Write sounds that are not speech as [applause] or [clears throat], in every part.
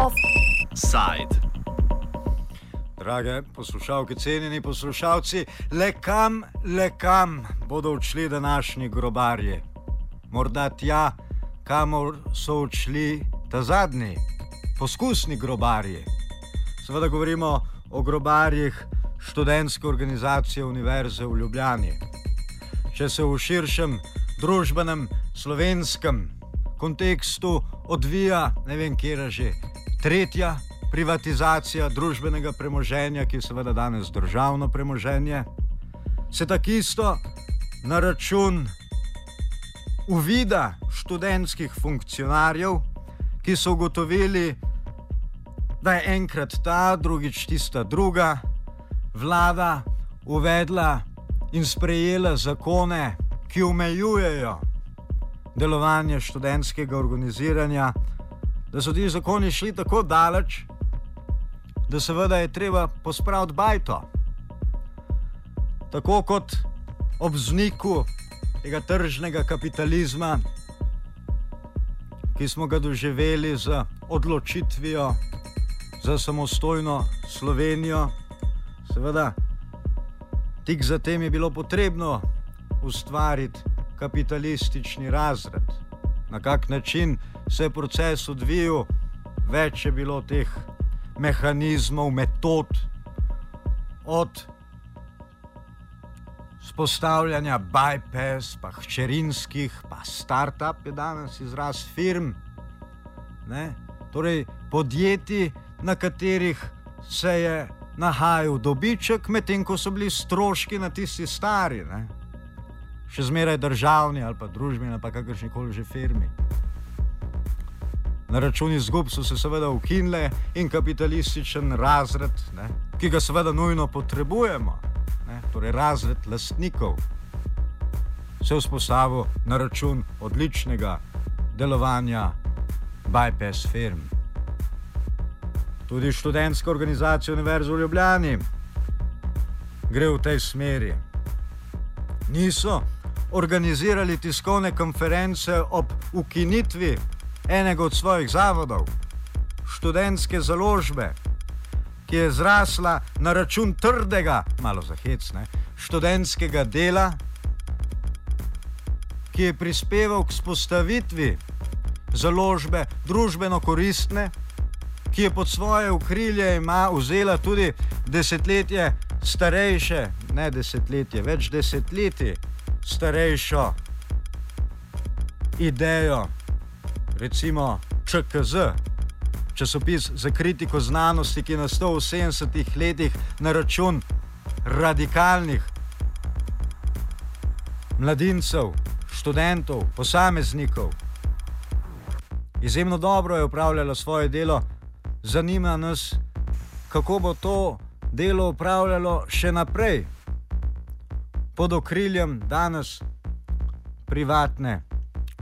Offside. Drage poslušalke, cenjeni poslušalci, le kam, le kam bodo odšli današnji grobarji? Morda tja, kamor so odšli ta zadnji, poskusni grobarji. Seveda govorimo o grobarjih študentske organizacije Univerze v Ljubljani. Če se v širšem družbenem slovenskem kontekstu odvija, ne vem, kje je že tretja privatizacija družbenega premoženja, ki je seveda danes državno premoženje, se tako isto na račun uvida študentskih funkcionarjev, ki so ugotovili, da je enkrat ta, drugič tista druga vlada uvedla in sprejela zakone, ki omejujejo delovanje študentskega organiziranja, da so ti zakoni šli tako daleč, da seveda je treba pospraviti bajto. Tako kot ob zniku tega tržnega kapitalizma, ki smo ga doživeli z odločitvijo za samostojno Slovenijo, seveda tik zatem je bilo potrebno ustvariti kapitalistični razred. Na kak način se je proces odvijal, več je bilo teh mehanizmov, metod, od spostavljanja bypass, pa hčerinskih, pa start-up je danes izraz firm. Ne? Torej, podjetij, na katerih se je nahajal dobiček, medtem ko so bili stroški na tisti stari, ne? Še zmeraj državni ali pa družbeni, ali pa kakršni koli že firmi. Na račun izgub so se seveda ukinile in kapitalističen razred, ne, ki ga seveda nujno potrebujemo, ne, torej razred lastnikov, se je vzpostavil na račun odličnega delovanja bypass firm. Tudi študentska organizacija Univerze v Ljubljani gre v tej smeri. Niso organizirali tiskovne konference ob ukinitvi enega od svojih zavodov, študentske založbe, ki je zrasla na račun trdega, malo zahecne, študentskega dela, ki je prispeval k spostavitvi založbe družbeno koristne, ki je pod svoje ukrilje ima vzela tudi desetletje starejše, ne desetletje, več desetletij starejšo idejo recimo ČKZ, časopis za kritiko znanosti, ki je nastal v 70-ih letih na račun radikalnih mladincev, študentov, posameznikov. Izjemno dobro je upravljalo svoje delo, zanima nas, kako bo to delo upravljalo še naprej, pod okriljem danes privatne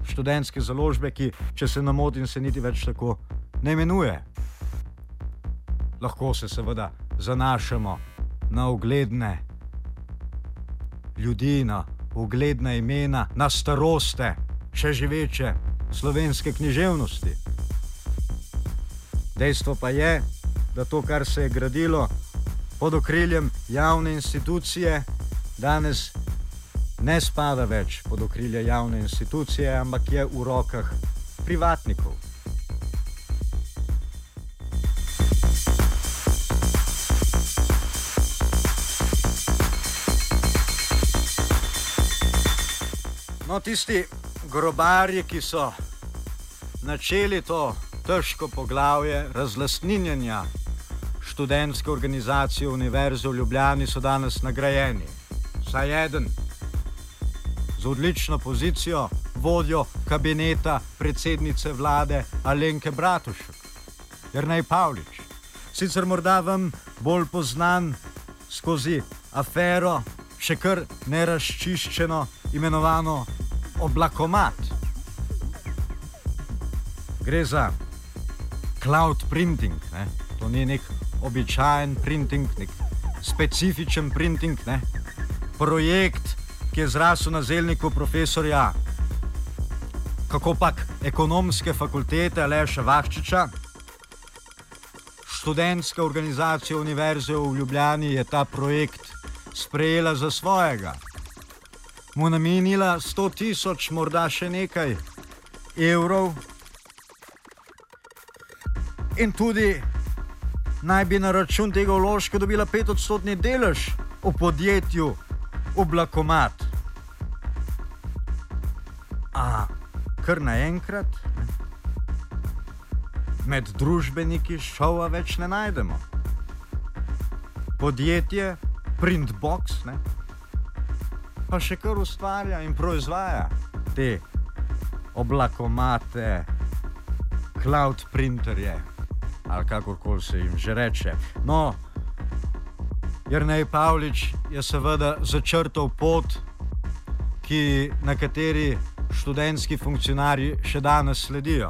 študentske založbe, ki, če se namotim, se niti več tako ne imenuje. Lahko se seveda zanašamo na ugledne ljudi, na ugledna imena, na staroste, še živeče slovenske književnosti. Dejstvo pa je, da to, kar se je gradilo pod okriljem javne institucije, danes ne spada več pod okrilje javne institucije, ampak je v rokah privatnikov. No, tisti grobarji, ki so načeli to težko poglavje razlastninjanja študentske organizacije Univerze v Ljubljani, so danes nagrajeni. Vsaj eden z odlično pozicijo vodjo kabineta predsednice vlade Alenke Bratušek, Jrnej Pavlič. Sicer morda vam bolj znan skozi afero, še kar neraščiščeno imenovano oblakomat. Gre za cloud printing, ne? to ni nek običajen printing, nek specifičen printing, ne? Projekt, ki je zrasel na zelniku profesorja, kako pač ekonomske fakultete Aleša Vahčiča, študentska organizacija Univerze v Ljubljani je ta projekt sprejela za svojega. Mu namenila 100 tisoč, morda še nekaj evrov. In tudi naj bi na račun tega vložka dobila 5 odstotni delež v podjetju Oblakomat. A kar naenkrat med družbeniki šova več ne najdemo. Podjetje Printbox ne, pa še kar ustvarja in proizvaja te oblakomate, cloud printerje ali kakorkoli se jim že reče. No, Jrnej Pavlič je seveda začrtal pot, ki, na kateri študentski funkcionarji še danes sledijo.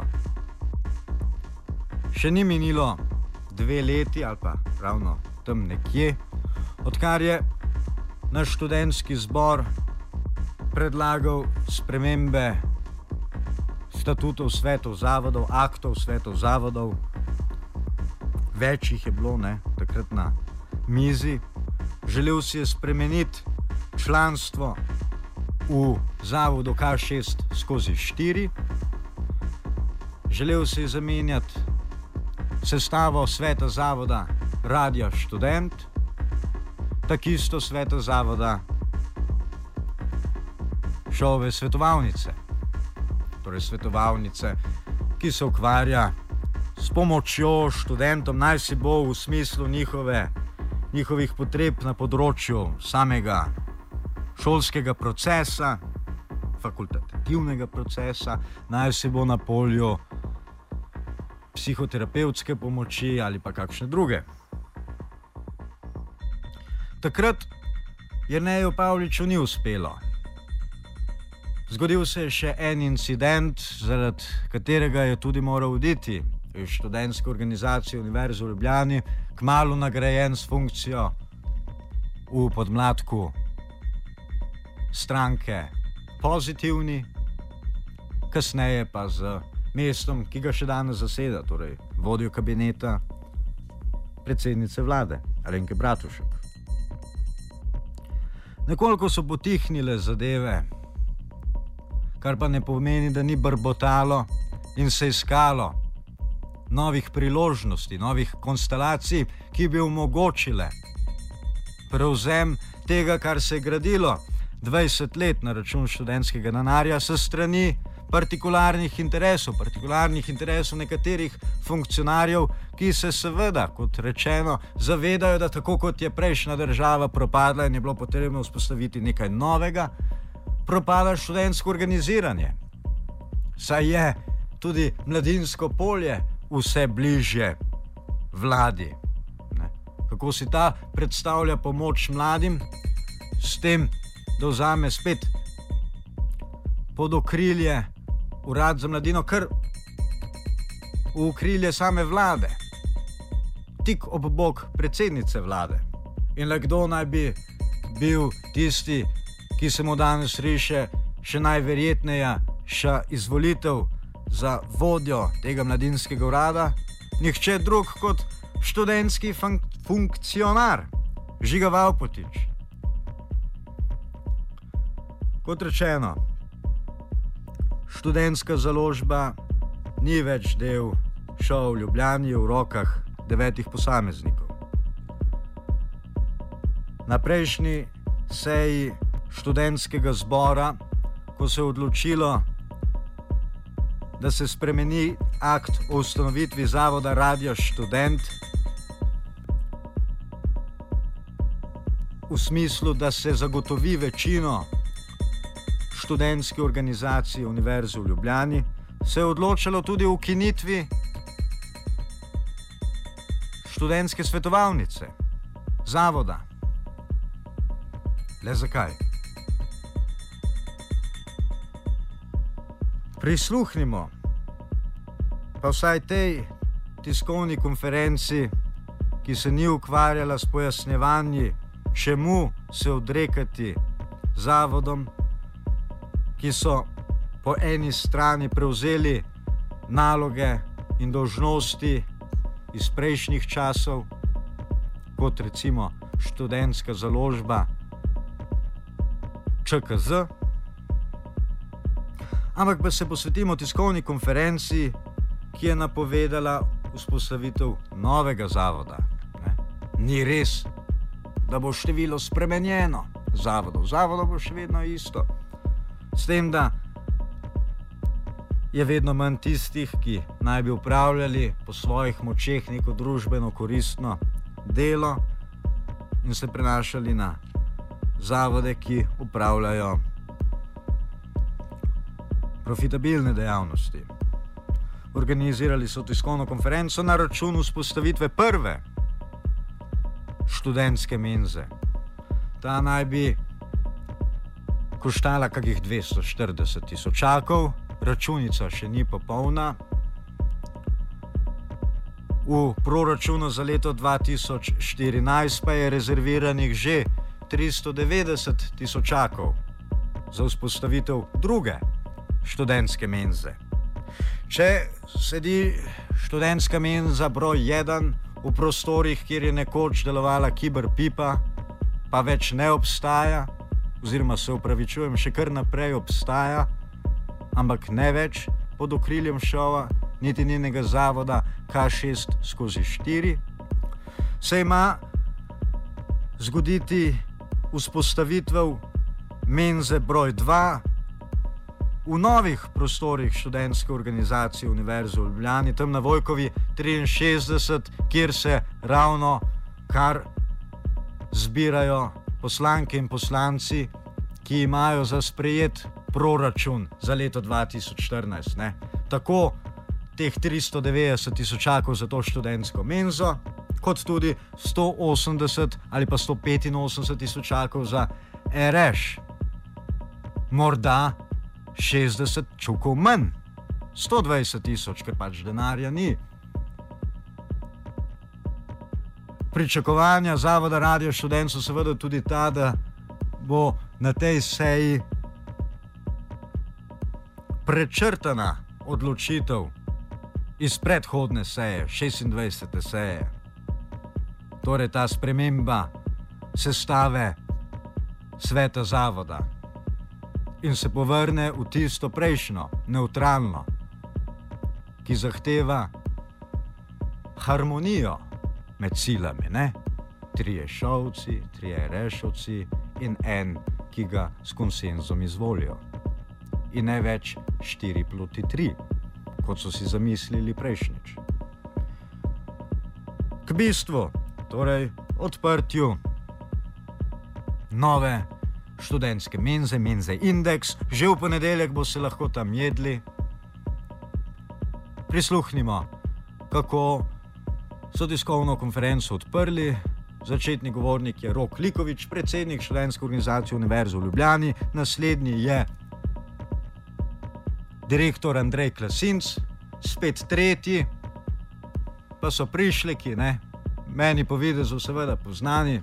Še ni minilo dve leti ali pa ravno tam nekje, odkar je naš študentski zbor predlagal spremembe statutov svetov zavodov, aktov svetov zavodov, več jih je bilo ne, takrat na mizi. Želel si je spremeniti članstvo v zavodu K6 skozi 4, želel si je zamenjati sestavo sveta zavoda Radio Student, tako isto sveta zavoda šove svetovalnice, torej svetovalnice, ki se ukvarja s pomočjo študentom, naj si bo v smislu njihove njihovih potreb na področju samega šolskega procesa, fakultativnega procesa, naj se bo na polju psihoterapevtske pomoči ali pa kakšne druge. Takrat je Nejo Pavliču ni uspelo. Zgodil se je še en incident, zaradi katerega je tudi moral oditi iz študentske organizacije Univerze v Ljubljani, kmalo nagrajen s funkcijo v podmladku stranke pozitivni, kasneje pa z mestom, ki ga še danes zaseda, torej vodjo kabineta predsednice vlade Alenke Bratušek. Nekoliko so potihnile zadeve, kar pa ne pomeni, da ni brbotalo in se iskalo novih priložnosti, novih konstelacij, ki bi omogočile prevzem tega, kar se je gradilo 20 let na račun študentskega denarja, s strani partikularnih interesov, partikularnih interesov nekaterih funkcionarjev, ki se seveda, kot rečeno, zavedajo, da tako kot je prejšnja država propadla in je bilo potrebno vzpostaviti nekaj novega, propada študentsko organiziranje. Saj je tudi mladinsko polje vse bližje vladi. Ne. Kako si ta predstavlja pomoč mladim, s tem, da vzame spet pod okrilje urad za mladino, kar v okrilje same vlade, tik ob bok predsednice vlade. In le kdo naj bi bil tisti, ki se mu danes riše še najverjetneje še izvolitev za vodjo tega mladinskega urada nihče drug kot študentski fun funkcionar, Žiga Valpotič. Kot rečeno, študentska založba ni več del šov v Ljubljani v rokah devetih posameznikov. Na prejšnji seji študentskega zbora, ko se je odločilo, da se spremeni akt o ustanovitvi zavoda Radio Student v smislu, da se zagotovi večino študentske organizacije Univerze v Ljubljani, se je odločilo tudi o ukinitvi študentske svetovalnice, zavoda. Le zakaj? Prisluhnimo pa vsaj tej tiskovni konferenci, ki se ni ukvarjala s pojasnjevanji, čemu se odrekati zavodom, ki so po eni strani prevzeli naloge in dožnosti iz prejšnjih časov, kot recimo študentska založba ČKZ. Ampak pa se posvetimo tiskovni konferenci, ki je napovedala vzpostavitev novega zavoda. Ne? Ni res, da bo število spremenjeno zavodov. Zavodov bo še vedno isto. S tem, da je vedno manj tistih, ki naj bi upravljali po svojih močeh neko družbeno koristno delo in se prenašali na zavode, ki upravljajo profitabilne dejavnosti. Organizirali so tiskovno konferenco na račun vzpostavitve prve študentske menze. Ta naj bi koštala kakih 240 tisočakov, računica še ni popolna. V proračunu za leto 2014 pa je rezerviranih že 390 tisočakov za vzpostavitev druge študentske menze. Če sedi študentska menza broj 1 v prostorih, kjer je nekoč delovala kiberpipa, pa več ne obstaja, oziroma se upravičujem, še kar naprej obstaja ampak ne več pod okriljem šova, niti njenega zavoda K6 skozi 4, se ima zgoditi vzpostavitev menze broj 2 v novih prostorih študentske organizacije Univerze v Ljubljani, tam na Vojkovi 63, kjer se ravno kar zbirajo poslanke in poslanci, ki imajo za sprejet proračun za leto 2014. Ne? Tako teh 390 tisočakov za to študentsko menzo, kot tudi 180 ali pa 185 tisočakov za RŠ. Morda 60 čukov manj, 120 tisoč, ker pač denarja ni. Pričakovanja Zavoda Radio študent so seveda tudi ta, da bo na tej seji prečrtana odločitev iz predhodne seje, 26. seje. Torej ta sprememba sestave sveta zavoda in se povrne v tisto prejšnjo, neutralno, ki zahteva harmonijo med silami. Ne? Trije šovci, trije rešovci in en, ki ga s konsenzom izvolijo in ne več 4 proti 3, kot so si zamislili prejšnjič. K bistvu, torej odprtju nove študentske menze, menze Index, že v ponedeljek bo se lahko tam jedli. Prisluhnimo, kako so tiskovno konferenco odprli. Začetni govornik je Rok Likovič, predsednik študentske organizacije Univerze v Ljubljani, naslednji je direktor Andrej Klasinc, spet tretji, pa so prišli, ki ne, meni po videzu seveda poznani,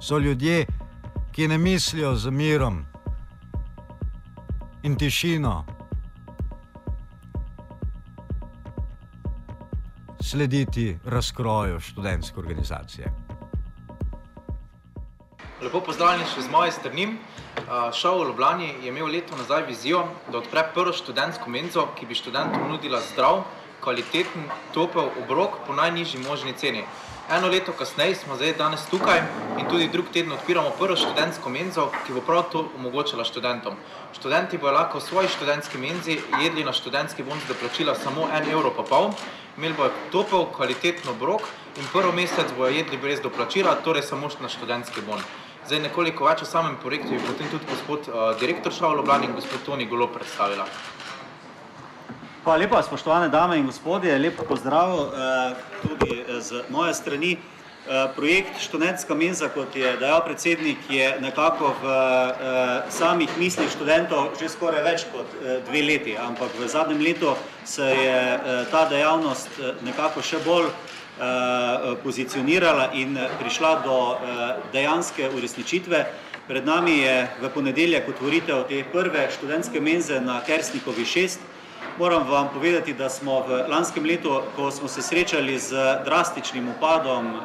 so ljudje, ki ne mislijo z mirom in tišino. Slediti razkroju študentske organizacije. Lepo pozdravljeni še z moje strani. Šov v Ljubljani je imel leto nazaj vizijo, da odpre prvo študentsko menzo, ki bi študentom nudila zdrav, kvaliteten, topel obrok po najnižji možni ceni. Eno leto kasneje smo zdaj danes tukaj in tudi drug teden odpiramo prvo študentsko menzo, ki bo prav to omogočila študentom. Študenti bojo lahko v svoji študentski menzi jedli na študentski bon za plačila samo en evro pa pol, imeli bojo topel, kvaliteten obrok in prvo mesec bojo jedli brez doplačila, torej samo na študentski bon. Zdaj nekoliko več o samem projektu je potem tudi gospod uh, direktor Šava Ljubljana in gospod Toni Golo predstavila. Hvala lepa, spoštovane dame in gospodje, lepo pozdrav uh, tudi z moje strani. Uh, projekt Študentska menza, kot je dejal predsednik, je nekako v uh, samih mislih študentov že skoraj več kot uh, dve leti, ampak v zadnjem letu se je uh, ta dejavnost nekako še bolj Eh, pozicionirala in prišla do eh, dejanske uresničitve. Pred nami je v ponedeljek otvoritev te prve študentske menze na Kersnikovi 6. moram vam povedati, da smo v lanskem letu, ko smo se srečali z drastičnim upadom eh,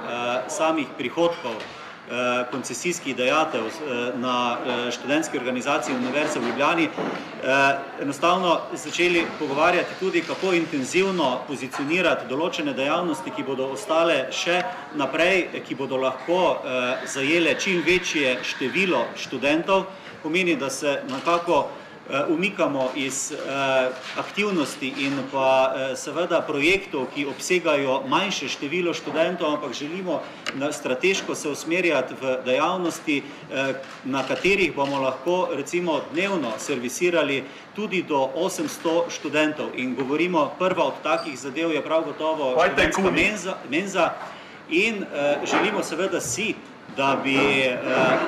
samih prihodkov eh, koncesijskih dejatev eh, na eh, študentski organizaciji Univerze v Ljubljani, eh, enostavno začeli pogovarjati tudi, kako intenzivno pozicionirati določene dejavnosti, ki bodo ostale še naprej, ki bodo lahko eh, zajele čim večje število študentov, pomeni, da se nekako umikamo iz eh, aktivnosti in pa eh, seveda projektov, ki obsegajo manjše število študentov, ampak želimo strateško se usmerjati v dejavnosti, na katerih bomo lahko recimo dnevno servisirali tudi do 800 študentov. In govorimo, prva od takih zadev je prav gotovo študentska menza, menza. In želimo seveda si, da bi eh,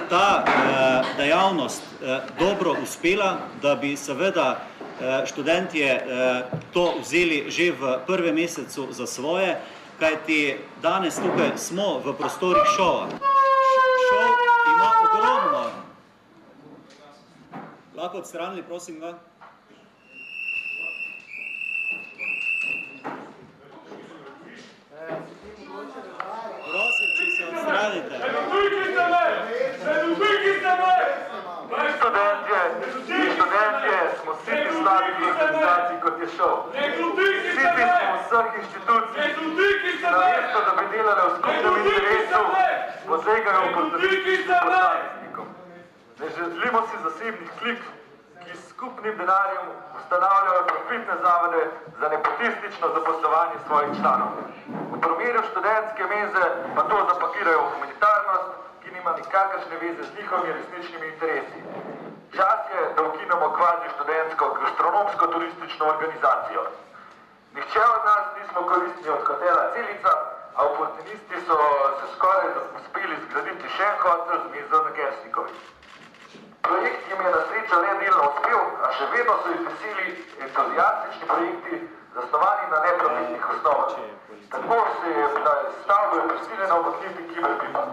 ta eh, dejavnost eh, dobro uspela, da bi seveda študentje to vzeli že v prvem mesecu za svoje, kajti danes tukaj smo v prostorih šova. Šov ima ogromno. Lahko odstranili, prosim ga. radite? Mi študentje, mi študentje smo siti slabih organizacij, kot je šel. Siti smo vseh inštitucij, namesto da bi delali v skupnem interesu, posegajo v posameznikom. Ne želimo si zasebnih klik, ki s skupnim denarjem ustanavljajo profitne zavode za nepotistično zaposlovanje svojih članov. V primeru študentske meze pa to zapakirajo v humanitarnost, ki nima nikakršne veze z njihovimi resničnimi interesi. Čas je, da ukinemo kvazi študentsko gastronomsko turistično organizacijo. Nihče od nas nismo koristni od hotela Celica, a oportunisti so se skoraj uspeli zgraditi še en hotel z mizo na Gerstnikovi. Projekt jim je na srečo le delno uspel, a še vedno so jih veseli entuzijastični projekti, zasnovani na neprofitnih osnovah. Tako se je stavbo prisiljeno umakniti kiberpipa.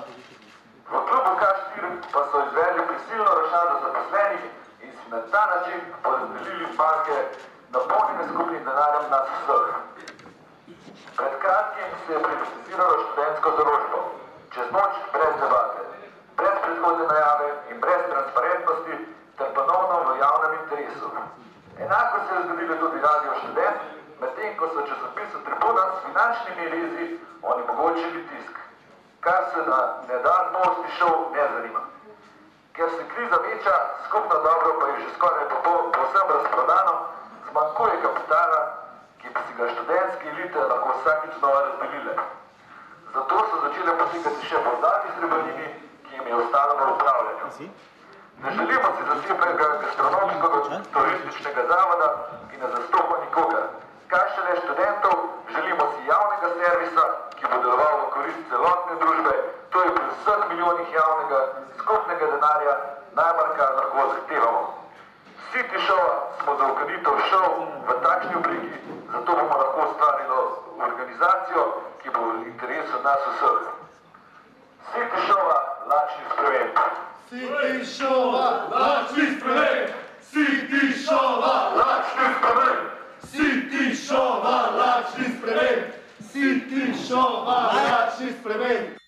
V klubu K4 pa so izvedli prisilno rošado zaposlenih in si na ta način porazdelili banke napolnjene skupnim denarjem nas vseh. Pred kratkim se je privatiziralo študentsko založbo. Čez noč brez debate brez predhodne najave in brez transparentnosti, ter ponovno v javnem interesu. Enako se je zgodilo tudi radio študent, medtem ko so časopisu Tribuna s finančnimi rezi onemogočili tisk, kar se na nedan novosti šov ne zanima. Ker se kriza veča, skupno dobro pa je že skoraj povsem razprodano, zmanjkuje kapitala, ki bi si ga študentske elite lahko vsakič znova razdelile. Zato so začele potekati še pozdati srebrnini, ki jim je ostalo v upravljanju. Ne želimo si zasebnega gastronomskega turističnega zavoda, ki ne zastopa nikogar. Kaj šele študentov, želimo si javnega servisa, bo deloval v korist celotne družbe, to je pri vseh milijonih javnega skupnega denarja najmanj, kar lahko zahtevamo. Vsi ti šova smo za ukaditev šov v takšni obliki, zato bomo lahko ustvarili organizacijo, ki bo v interesu nas vseh. Vsi ti šova lačni sprememb. City Showa, lačni sprememb. City Showa, lačni sprememb. City Showa, lačni sprememb. City Showa, lačni sprememb.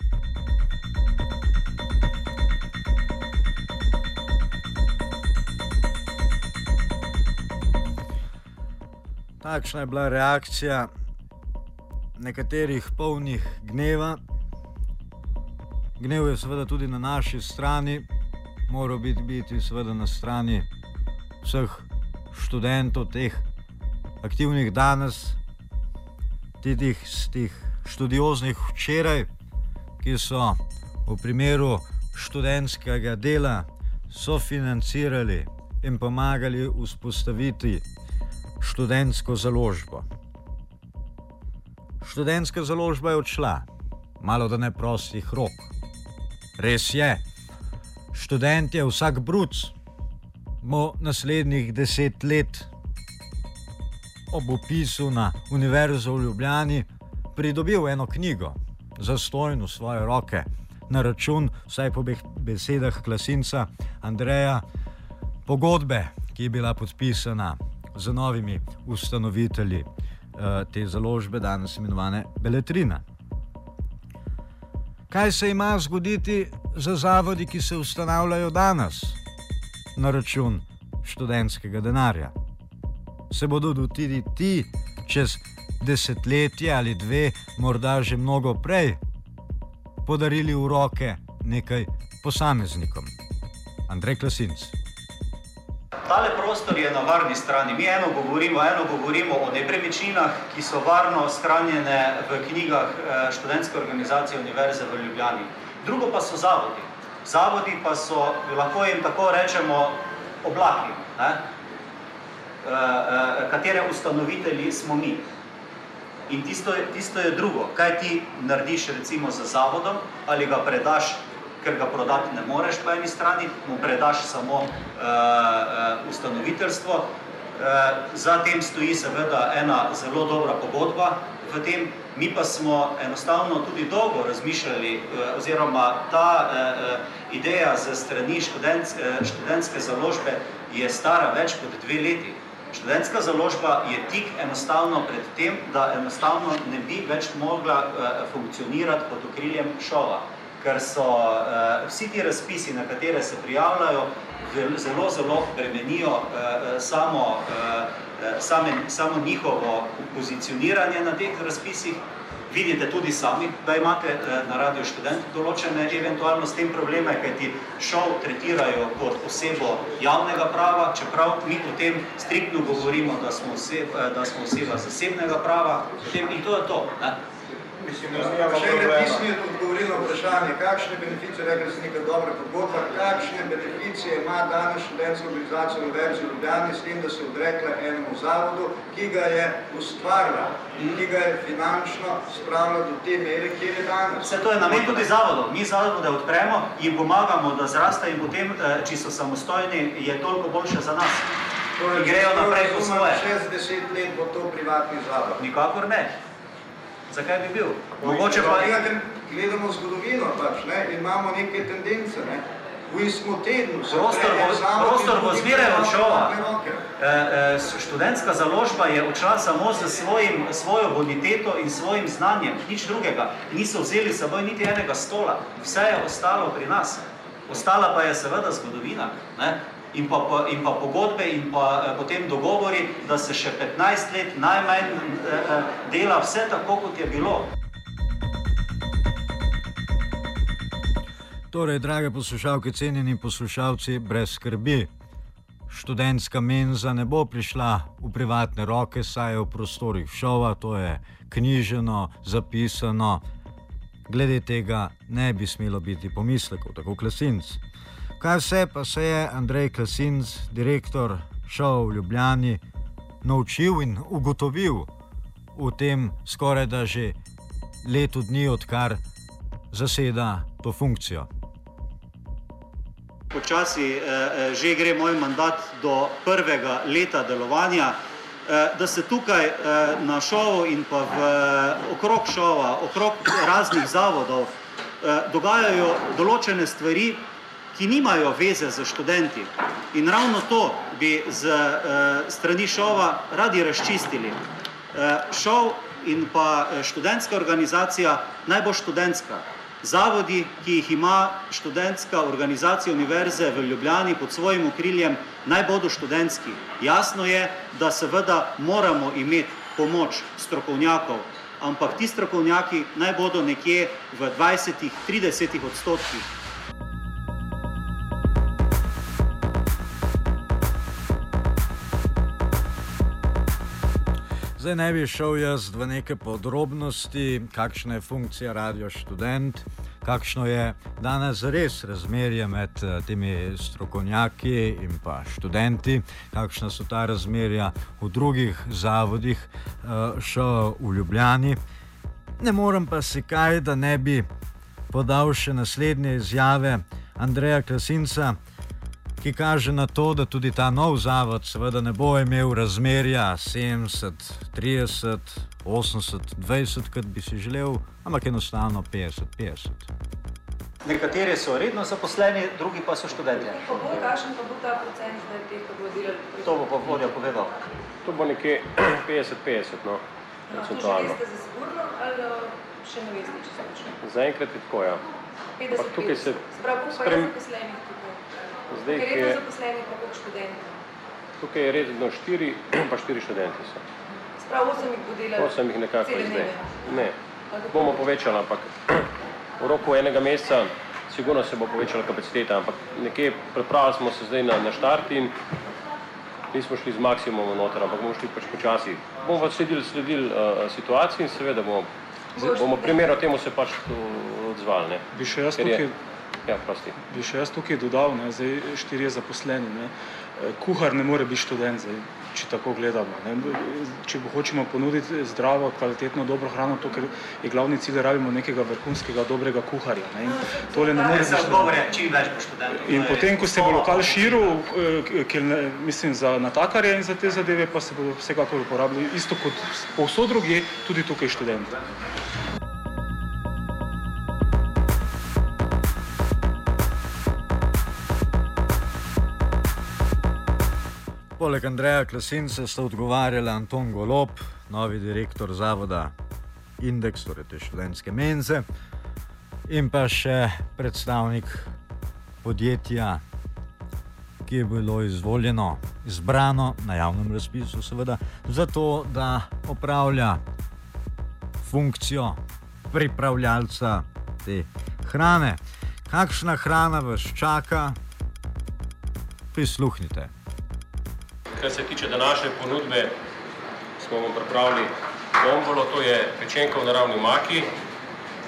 Takšna je bila reakcija nekaterih polnih gneva, Gnev je seveda tudi na naši strani, mora biti, biti seveda na strani vseh študentov, teh aktivnih danes, tih, tih študioznih včeraj, ki so v primeru študentskega dela sofinancirali in pomagali vzpostaviti študentsko založbo. Študentska založba je odšla, malo da ne prostih rok. Res je, študent je vsak bruc, bo naslednjih deset let ob opisu na Univerzo v Ljubljani pridobil eno knjigo za stojno svoje roke na račun, vsaj po besedah klasinca Andreja, pogodbe, ki je bila podpisana z novimi ustanovitelji uh, te založbe, danes imenovane Beletrina. Kaj se ima zgoditi za zavodi, ki se ustanavljajo danes na račun študentskega denarja? Se bodo tudi ti čez desetletje ali dve, morda že mnogo prej, podarili v roke nekaj posameznikom? Andrej Klasinc. Tale prostor je na varni strani. Mi eno govorimo, eno govorimo o nepremičninah, ki so varno shranjene v knjigah eh, študentske organizacije Univerze v Ljubljani. Drugo pa so zavodi. Zavodi pa so, lahko jim tako rečemo, oblaki, ne? E, e, katere ustanovitelji smo mi. In tisto, tisto je drugo, kaj ti narediš recimo za zavodom, ali ga predaš ker ga prodati ne moreš po eni strani, mu predaš samo uh, uh, ustanoviteljstvo. Uh, za tem stoji seveda ena zelo dobra pogodba v tem, mi pa smo enostavno tudi dolgo razmišljali, uh, oziroma ta uh, ideja za strani študentske, študentske založbe je stara več kot dve leti. Študentska založba je tik enostavno pred tem, da enostavno ne bi več mogla uh, funkcionirati pod okriljem šova ker so uh, vsi ti razpisi, na katere se prijavljajo, zelo, zelo bremenijo uh, samo, uh, same, samo njihovo pozicioniranje na teh razpisih. Vidite tudi sami, da imate na Radio Študent določene eventualno s tem probleme, kaj ti šov tretirajo kot osebo javnega prava, čeprav mi potem striktno govorimo, da smo oseba, da smo oseba zasebnega prava, potem in to je to. Ne? Mislim, da še enkrat nisem odgovoril na vprašanje, kakšne beneficije, rekli ste nekaj dobra pogodba, kakšne beneficije ima danes študentska organizacija Univerze v Ljubljani s tem, da se odrekla enemu zavodu, ki ga je ustvarila in ki ga je finančno spravila do te mere, kjer je danes. Vse to je namen tudi zavodov. Mi zavode odpremo, jim pomagamo, da zrasta in potem, eh, če so samostojni, je toliko boljše za nas. Torej, grejo naprej po svoje. Čez deset let bo to privatni zavod. Nikakor ne. Zakaj bi bil? Mogoče pa... Gledamo, gledamo zgodovino, pač, ne? imamo neke tendence. Ne? V istem tednu se prostor bo, prostor bo zmeraj odšova. E, e, študentska založba je odšla samo z svojim, svojo boniteto in svojim znanjem, nič drugega. Niso vzeli seboj niti enega stola. Vse je ostalo pri nas. Ostala pa je seveda zgodovina. Ne? In pa, in pa pogodbe in pa eh, potem dogovori, da se še 15 let najmanj eh, eh, dela vse tako, kot je bilo. Torej, drage poslušalke, cenjeni poslušalci, brez skrbi. Študentska menza ne bo prišla v privatne roke, saj je v prostorih šova, to je knjiženo, zapisano. Glede tega ne bi smelo biti pomislekov, tako klasinc. Kaj vse pa se je Andrej Klasinc, direktor šova v Ljubljani, naučil in ugotovil v tem skoraj da že letu dni, odkar zaseda to funkcijo. Počasi eh, eh, že gre moj mandat do prvega leta delovanja. Eh, da se tukaj eh, na šovu in pa v, okrog šova, okrog raznih zavodov eh, dogajajo določene stvari, ki nimajo veze z študenti. In ravno to bi z uh, strani šova radi razčistili. Uh, šov in pa eh, študentska organizacija naj bo študentska. Zavodi, ki jih ima študentska organizacija Univerze v Ljubljani pod svojim okriljem, naj bodo študentski. Jasno je, da seveda moramo imeti pomoč strokovnjakov, ampak ti strokovnjaki naj bodo nekje v 20-30 odstotkih. Zdaj ne bi šel jaz v neke podrobnosti, kakšna je funkcija radio študent, kakšno je danes res razmerje med eh, temi strokovnjaki in pa študenti, kakšna so ta razmerja v drugih zavodih, eh, šel v Ljubljani. Ne morem pa si kaj, da ne bi podal še naslednje izjave Andreja Klasinca ki kaže na to, da tudi ta nov zavod seveda ne bo imel razmerja 70, 30, 80, 20, kot bi si želel, ampak enostavno 50, 50. Nekateri so redno zaposleni, drugi pa so študenti. Kakšen pa bo ta procent zdaj teh, ki bodo delali? To bo pa vodja povedal. To bo nekje 50-50, no, No, to že veste za sigurno ali še ne veste, če se točno? Zaenkrat je tako, ja. 50, Ampak tukaj se Sprav, koliko je zaposlenih tukaj? Zdaj, Ker je, zaposlenih pa koliko študentov? tukaj je redno štiri, [clears throat] pa štiri študenti so. Sprav, osem jih bo delalo Osem jih nekako cele zdaj. Ne, bomo povečali, ampak [clears throat] v roku enega meseca sigurno se bo povečala kapaciteta, ampak nekje pripravili smo se zdaj na, na štart in nismo šli z maksimumom noter, ampak bomo šli pač počasi. Bomo pa sledili, sledili uh, situaciji in seveda bomo, bomo primerno temu se pač odzvali. Ne. Bi še jaz je- tukaj, Ja, prosti. bi še jaz tukaj dodal, ne, zdaj štirje zaposleni. Ne. Eh, Kuhar ne more biti študent, zdaj, če tako gledamo. Ne. Če bo hočemo ponuditi zdravo, kvalitetno, dobro hrano, to, ker je glavni cilj, rabimo nekega vrhunskega, dobrega kuharja. Ne. In tole ne more biti Za odgovor študent. je čim več po študentov. In potem, ko se bo lokal širil, ker ne, mislim za natakarje in za te zadeve, pa se bodo vsekakor uporabljali isto kot povsod drugje, tudi tukaj študenti. Poleg Andreja Klasinca sta odgovarjala Anton Golob, novi direktor zavoda Indeks, torej te študentske menze, in pa še predstavnik podjetja, ki je bilo izvoljeno, izbrano na javnem razpisu, seveda, zato da opravlja funkcijo pripravljalca te hrane. Kakšna hrana vas čaka? Prisluhnite. Kar se tiče današnje ponudbe, smo vam pripravili bombolo, to je pečenka v naravni maki,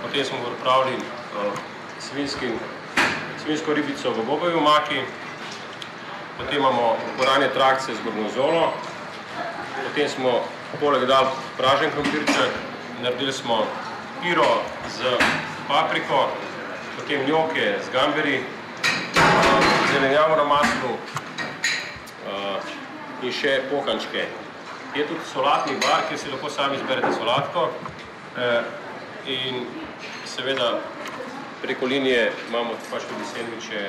potem smo pripravili uh, svinski, svinsko ribico v bobovi maki, potem imamo poranje trakce z gorgonzolo, potem smo poleg dal pražen krompirček, naredili smo piro z papriko, potem njoke z gamberi, uh, zelenjavo na maslu, in še pohančke. Je tudi solatni bar, kjer si lahko sami izberete solatko. Eh, in seveda preko linije imamo pač tudi sendviče,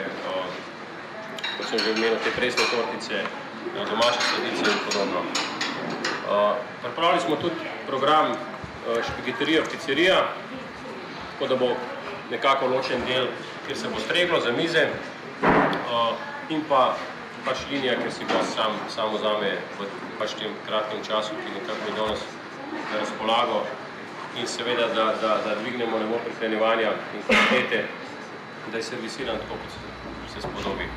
kot sem že omenil, te presne tortice, eh, domače sladice in podobno. Pripravili smo tudi program špigeterija, pizzerija, tako da bo nekako ločen del, kjer se bo streglo za mize in pa pač linija, ki si ga sam, sam vzame v pač tem kratkem času, ki nekako je danes na razpolago in seveda, da, da, da dvignemo nivo prehranjevanja in kvalitete, da je servisiran tako, kot se spodobi.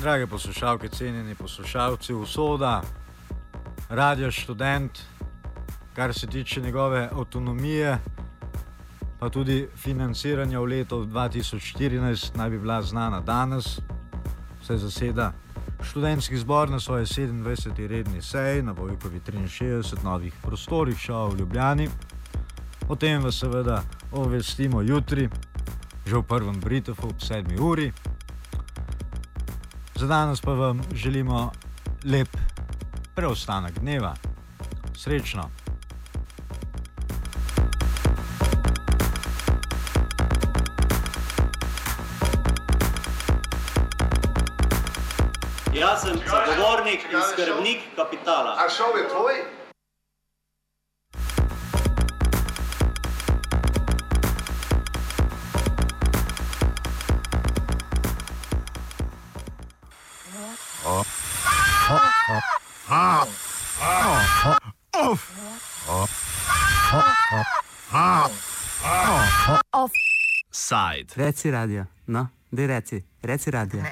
Drage poslušalke, cenjeni poslušalci, usoda, radio študent, kar se tiče njegove avtonomije, pa tudi financiranja v letu 2014, naj bi bila znana danes, se zaseda študentski zbor na svoji 27. redni seji na Vojkovi 63 novih prostorih šova v Ljubljani. O tem vas seveda obvestimo jutri, že v prvem Britofu ob 7. uri. Za danes pa vam želimo lep preostanek dneva. Srečno! Jaz sem zagovornik in skrbnik kapitala. A šov je tvoj? Reci radio, no, daj reci, reci radio.